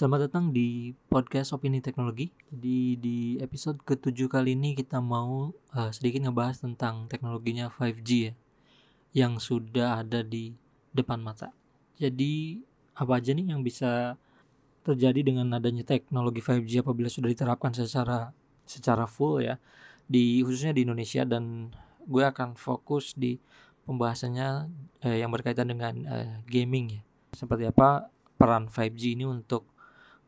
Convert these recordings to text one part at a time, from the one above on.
Selamat datang di podcast Opini Teknologi. Jadi di episode ketujuh kali ini kita mau uh, sedikit ngebahas tentang teknologinya 5G ya, yang sudah ada di depan mata. Jadi apa aja nih yang bisa terjadi dengan adanya teknologi 5G apabila sudah diterapkan secara secara full ya di khususnya di Indonesia dan gue akan fokus di pembahasannya eh, yang berkaitan dengan eh, gaming ya. Seperti apa peran 5G ini untuk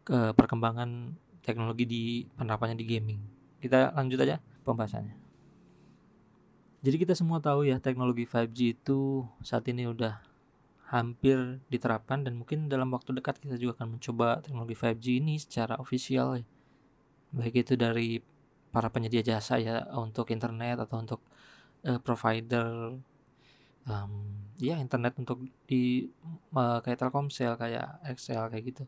ke perkembangan teknologi di penerapannya di gaming. Kita lanjut aja pembahasannya. Jadi kita semua tahu ya teknologi 5G itu saat ini udah hampir diterapkan dan mungkin dalam waktu dekat kita juga akan mencoba teknologi 5G ini secara ofisial ya. Baik itu dari para penyedia jasa ya untuk internet atau untuk uh, provider um, ya internet untuk di uh, kayak Telkomsel kayak Excel kayak gitu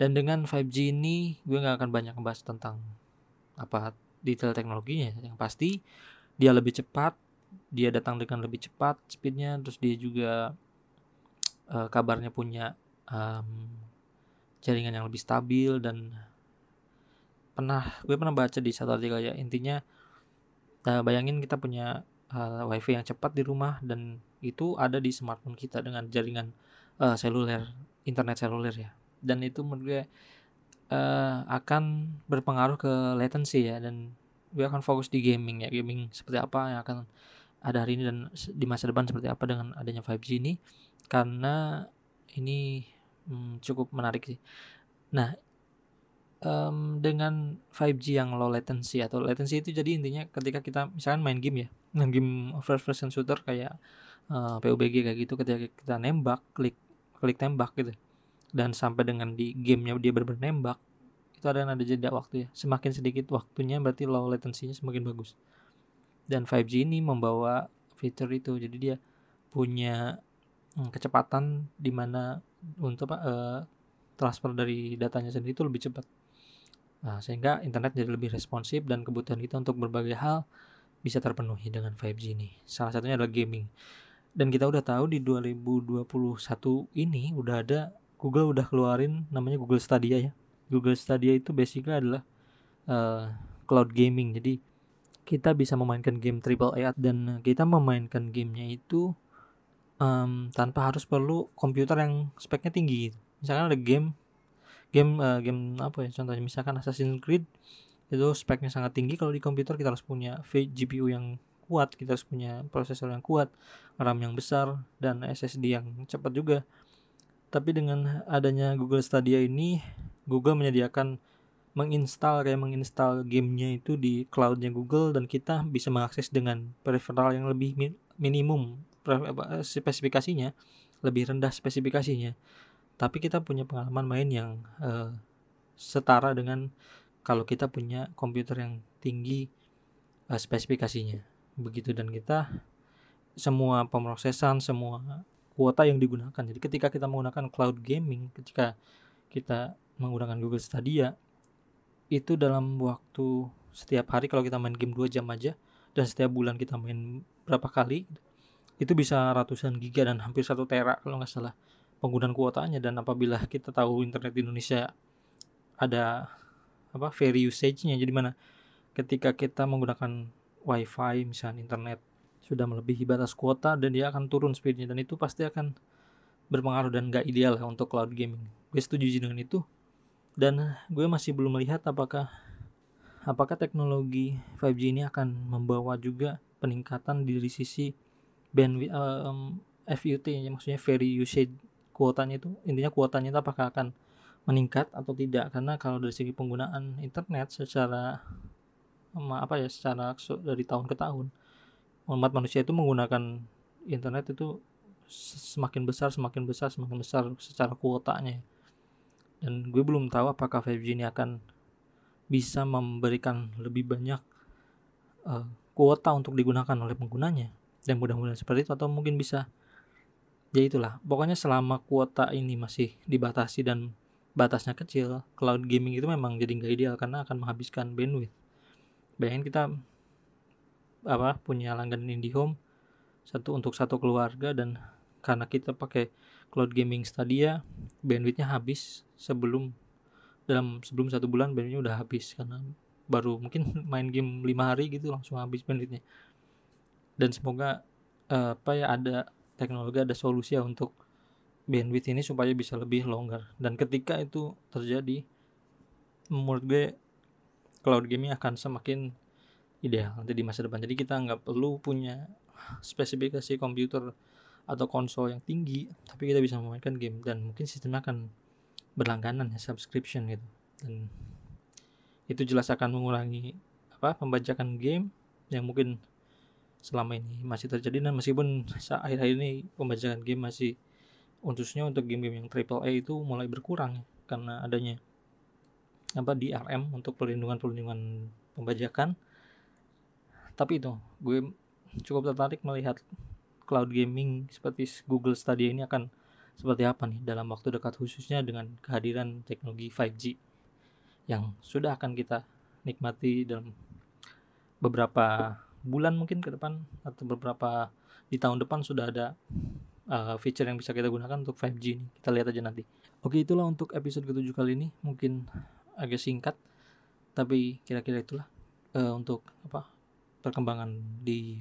dan dengan 5G ini gue nggak akan banyak membahas tentang apa detail teknologinya. Yang pasti dia lebih cepat, dia datang dengan lebih cepat speednya, terus dia juga uh, kabarnya punya um, jaringan yang lebih stabil dan pernah gue pernah baca di satu artikel ya intinya uh, bayangin kita punya uh, wifi yang cepat di rumah dan itu ada di smartphone kita dengan jaringan uh, seluler internet seluler ya dan itu menurut gue uh, akan berpengaruh ke latency ya dan gue akan fokus di gaming ya gaming seperti apa yang akan ada hari ini dan di masa depan seperti apa dengan adanya 5G ini karena ini hmm, cukup menarik sih. Nah, um, dengan 5G yang low latency atau latency itu jadi intinya ketika kita misalkan main game ya, main game first person shooter kayak uh, eh, PUBG kayak gitu ketika kita nembak, klik klik tembak gitu dan sampai dengan di gamenya dia benar-benar nembak itu ada ada jeda waktu ya. Semakin sedikit waktunya berarti low latency-nya semakin bagus. Dan 5G ini membawa fitur itu jadi dia punya hmm, kecepatan di mana untuk uh, transfer dari datanya sendiri itu lebih cepat. Nah, sehingga internet jadi lebih responsif dan kebutuhan kita untuk berbagai hal bisa terpenuhi dengan 5G ini. Salah satunya adalah gaming. Dan kita udah tahu di 2021 ini udah ada Google udah keluarin namanya Google Stadia ya. Google Stadia itu basically adalah uh, cloud gaming. Jadi kita bisa memainkan game triple A dan kita memainkan gamenya itu um, tanpa harus perlu komputer yang speknya tinggi. Misalkan ada game game uh, game apa ya contohnya misalkan Assassin's Creed itu speknya sangat tinggi kalau di komputer kita harus punya GPU yang kuat kita harus punya prosesor yang kuat RAM yang besar dan SSD yang cepat juga tapi dengan adanya Google Stadia ini, Google menyediakan menginstal kayak menginstal gamenya itu di cloudnya Google dan kita bisa mengakses dengan peripheral yang lebih minimum spesifikasinya, lebih rendah spesifikasinya. Tapi kita punya pengalaman main yang uh, setara dengan kalau kita punya komputer yang tinggi uh, spesifikasinya. Begitu dan kita semua pemrosesan, semua kuota yang digunakan. Jadi ketika kita menggunakan cloud gaming, ketika kita menggunakan Google Stadia, itu dalam waktu setiap hari kalau kita main game 2 jam aja dan setiap bulan kita main berapa kali itu bisa ratusan giga dan hampir satu tera kalau nggak salah penggunaan kuotanya dan apabila kita tahu internet di Indonesia ada apa free usage-nya jadi mana ketika kita menggunakan wifi misalnya internet sudah melebihi batas kuota dan dia akan turun speednya. Dan itu pasti akan berpengaruh dan gak ideal untuk cloud gaming. Gue setuju dengan itu. Dan gue masih belum melihat apakah apakah teknologi 5G ini akan membawa juga peningkatan dari sisi bandwidth um, FUT ya maksudnya very usage kuotanya itu intinya kuotanya itu apakah akan meningkat atau tidak? Karena kalau dari segi penggunaan internet secara apa ya secara dari tahun ke tahun umat manusia itu menggunakan internet itu semakin besar semakin besar semakin besar secara kuotanya. Dan gue belum tahu apakah 5G ini akan bisa memberikan lebih banyak uh, kuota untuk digunakan oleh penggunanya dan mudah-mudahan seperti itu atau mungkin bisa ya itulah. Pokoknya selama kuota ini masih dibatasi dan batasnya kecil cloud gaming itu memang jadi nggak ideal karena akan menghabiskan bandwidth. Bayangin kita apa punya langganan IndiHome satu untuk satu keluarga dan karena kita pakai cloud gaming Stadia bandwidthnya habis sebelum dalam sebelum satu bulan bandwidthnya udah habis karena baru mungkin main game lima hari gitu langsung habis bandwidthnya. Dan semoga uh, apa ya ada teknologi ada solusi ya untuk bandwidth ini supaya bisa lebih longgar. Dan ketika itu terjadi menurut gue cloud gaming akan semakin ideal nanti di masa depan. Jadi kita nggak perlu punya spesifikasi komputer atau konsol yang tinggi tapi kita bisa memainkan game dan mungkin sistemnya akan berlangganan ya subscription gitu. Dan itu jelas akan mengurangi apa pembajakan game yang mungkin selama ini masih terjadi. Dan meskipun akhir-akhir ini pembajakan game masih khususnya untuk game-game yang triple A itu mulai berkurang ya, karena adanya apa DRM untuk perlindungan-perlindungan pembajakan tapi itu gue cukup tertarik melihat cloud gaming seperti Google Stadia ini akan seperti apa nih dalam waktu dekat khususnya dengan kehadiran teknologi 5G yang sudah akan kita nikmati dalam beberapa bulan mungkin ke depan atau beberapa di tahun depan sudah ada uh, feature yang bisa kita gunakan untuk 5G ini. Kita lihat aja nanti. Oke, itulah untuk episode ketujuh kali ini. Mungkin agak singkat, tapi kira-kira itulah uh, untuk apa perkembangan di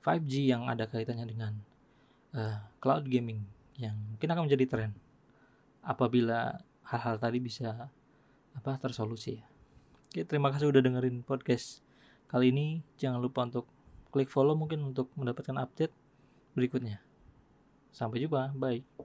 5G yang ada kaitannya dengan uh, cloud gaming yang mungkin akan menjadi tren apabila hal-hal tadi bisa apa tersolusi ya. Oke, terima kasih udah dengerin podcast kali ini. Jangan lupa untuk klik follow mungkin untuk mendapatkan update berikutnya. Sampai jumpa, bye.